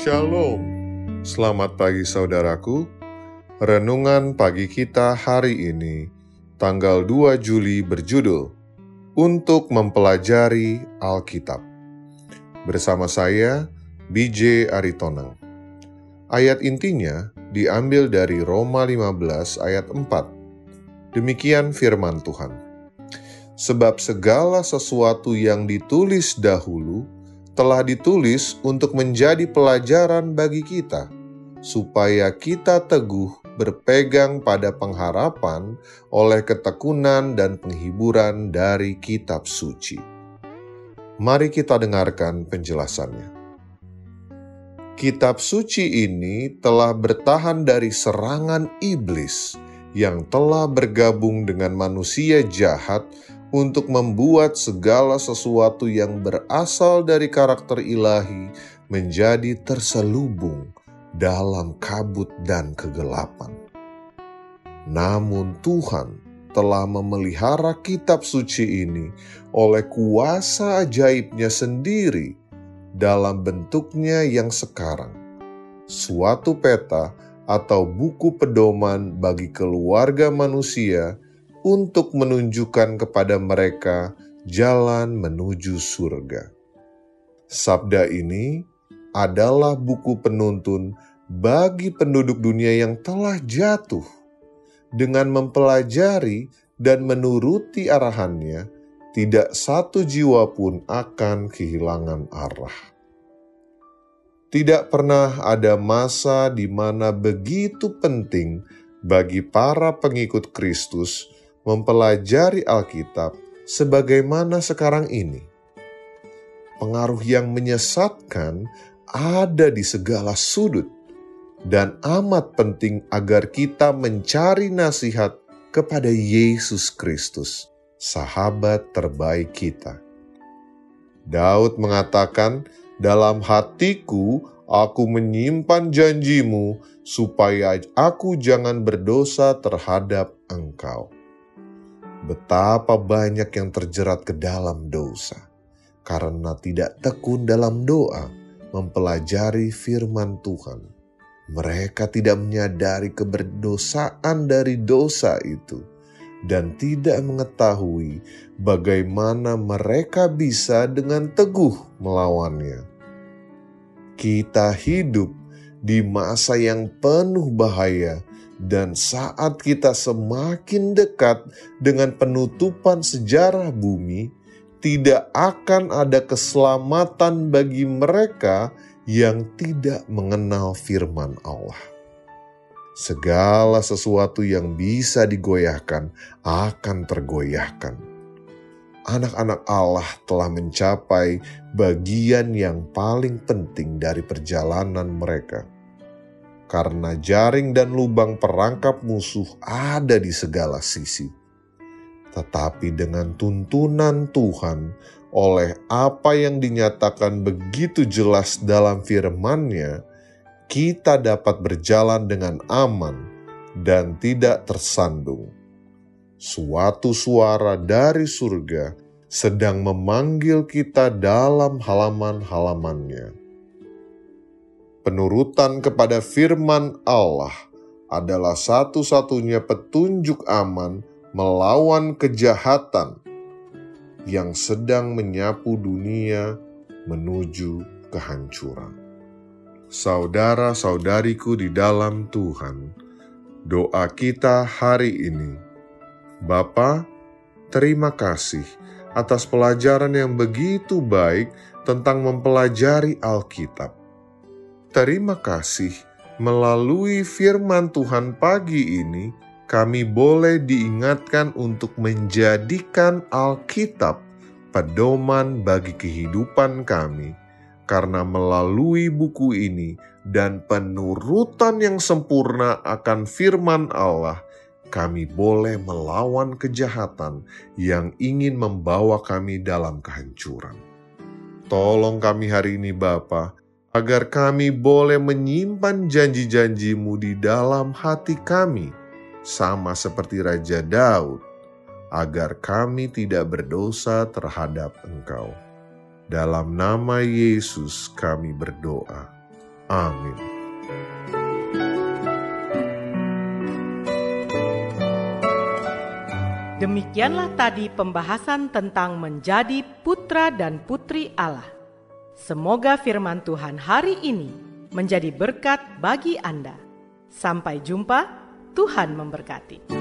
Shalom, selamat pagi saudaraku. Renungan pagi kita hari ini, tanggal 2 Juli berjudul Untuk Mempelajari Alkitab. Bersama saya, BJ Aritonang. Ayat intinya diambil dari Roma 15 ayat 4. Demikian firman Tuhan. Sebab segala sesuatu yang ditulis dahulu, telah ditulis untuk menjadi pelajaran bagi kita, supaya kita teguh berpegang pada pengharapan oleh ketekunan dan penghiburan dari Kitab Suci. Mari kita dengarkan penjelasannya. Kitab suci ini telah bertahan dari serangan iblis yang telah bergabung dengan manusia jahat untuk membuat segala sesuatu yang berasal dari karakter ilahi menjadi terselubung dalam kabut dan kegelapan. Namun, Tuhan telah memelihara kitab suci ini oleh kuasa ajaibnya sendiri dalam bentuknya yang sekarang, suatu peta atau buku pedoman bagi keluarga manusia untuk menunjukkan kepada mereka jalan menuju surga. Sabda ini adalah buku penuntun bagi penduduk dunia yang telah jatuh. Dengan mempelajari dan menuruti arahannya, tidak satu jiwa pun akan kehilangan arah. Tidak pernah ada masa di mana begitu penting bagi para pengikut Kristus mempelajari Alkitab sebagaimana sekarang ini. Pengaruh yang menyesatkan ada di segala sudut, dan amat penting agar kita mencari nasihat kepada Yesus Kristus, sahabat terbaik kita. Daud mengatakan, "Dalam hatiku aku menyimpan janjimu, supaya aku jangan berdosa terhadap Engkau." Betapa banyak yang terjerat ke dalam dosa karena tidak tekun dalam doa mempelajari firman Tuhan. Mereka tidak menyadari keberdosaan dari dosa itu dan tidak mengetahui bagaimana mereka bisa dengan teguh melawannya. Kita hidup di masa yang penuh bahaya dan saat kita semakin dekat dengan penutupan sejarah bumi, tidak akan ada keselamatan bagi mereka yang tidak mengenal firman Allah. Segala sesuatu yang bisa digoyahkan akan tergoyahkan. Anak-anak Allah telah mencapai bagian yang paling penting dari perjalanan mereka karena jaring dan lubang perangkap musuh ada di segala sisi. Tetapi dengan tuntunan Tuhan oleh apa yang dinyatakan begitu jelas dalam firman-Nya, kita dapat berjalan dengan aman dan tidak tersandung. Suatu suara dari surga sedang memanggil kita dalam halaman-halamannya Penurutan kepada firman Allah adalah satu-satunya petunjuk aman melawan kejahatan yang sedang menyapu dunia menuju kehancuran. Saudara-saudariku di dalam Tuhan, doa kita hari ini, Bapa, terima kasih atas pelajaran yang begitu baik tentang mempelajari Alkitab. Terima kasih, melalui firman Tuhan pagi ini, kami boleh diingatkan untuk menjadikan Alkitab pedoman bagi kehidupan kami, karena melalui buku ini dan penurutan yang sempurna akan firman Allah, kami boleh melawan kejahatan yang ingin membawa kami dalam kehancuran. Tolong kami hari ini Bapa, agar kami boleh menyimpan janji-janjimu di dalam hati kami, sama seperti Raja Daud, agar kami tidak berdosa terhadap Engkau. Dalam nama Yesus kami berdoa. Amin. Demikianlah tadi pembahasan tentang menjadi putra dan putri Allah. Semoga firman Tuhan hari ini menjadi berkat bagi Anda. Sampai jumpa, Tuhan memberkati.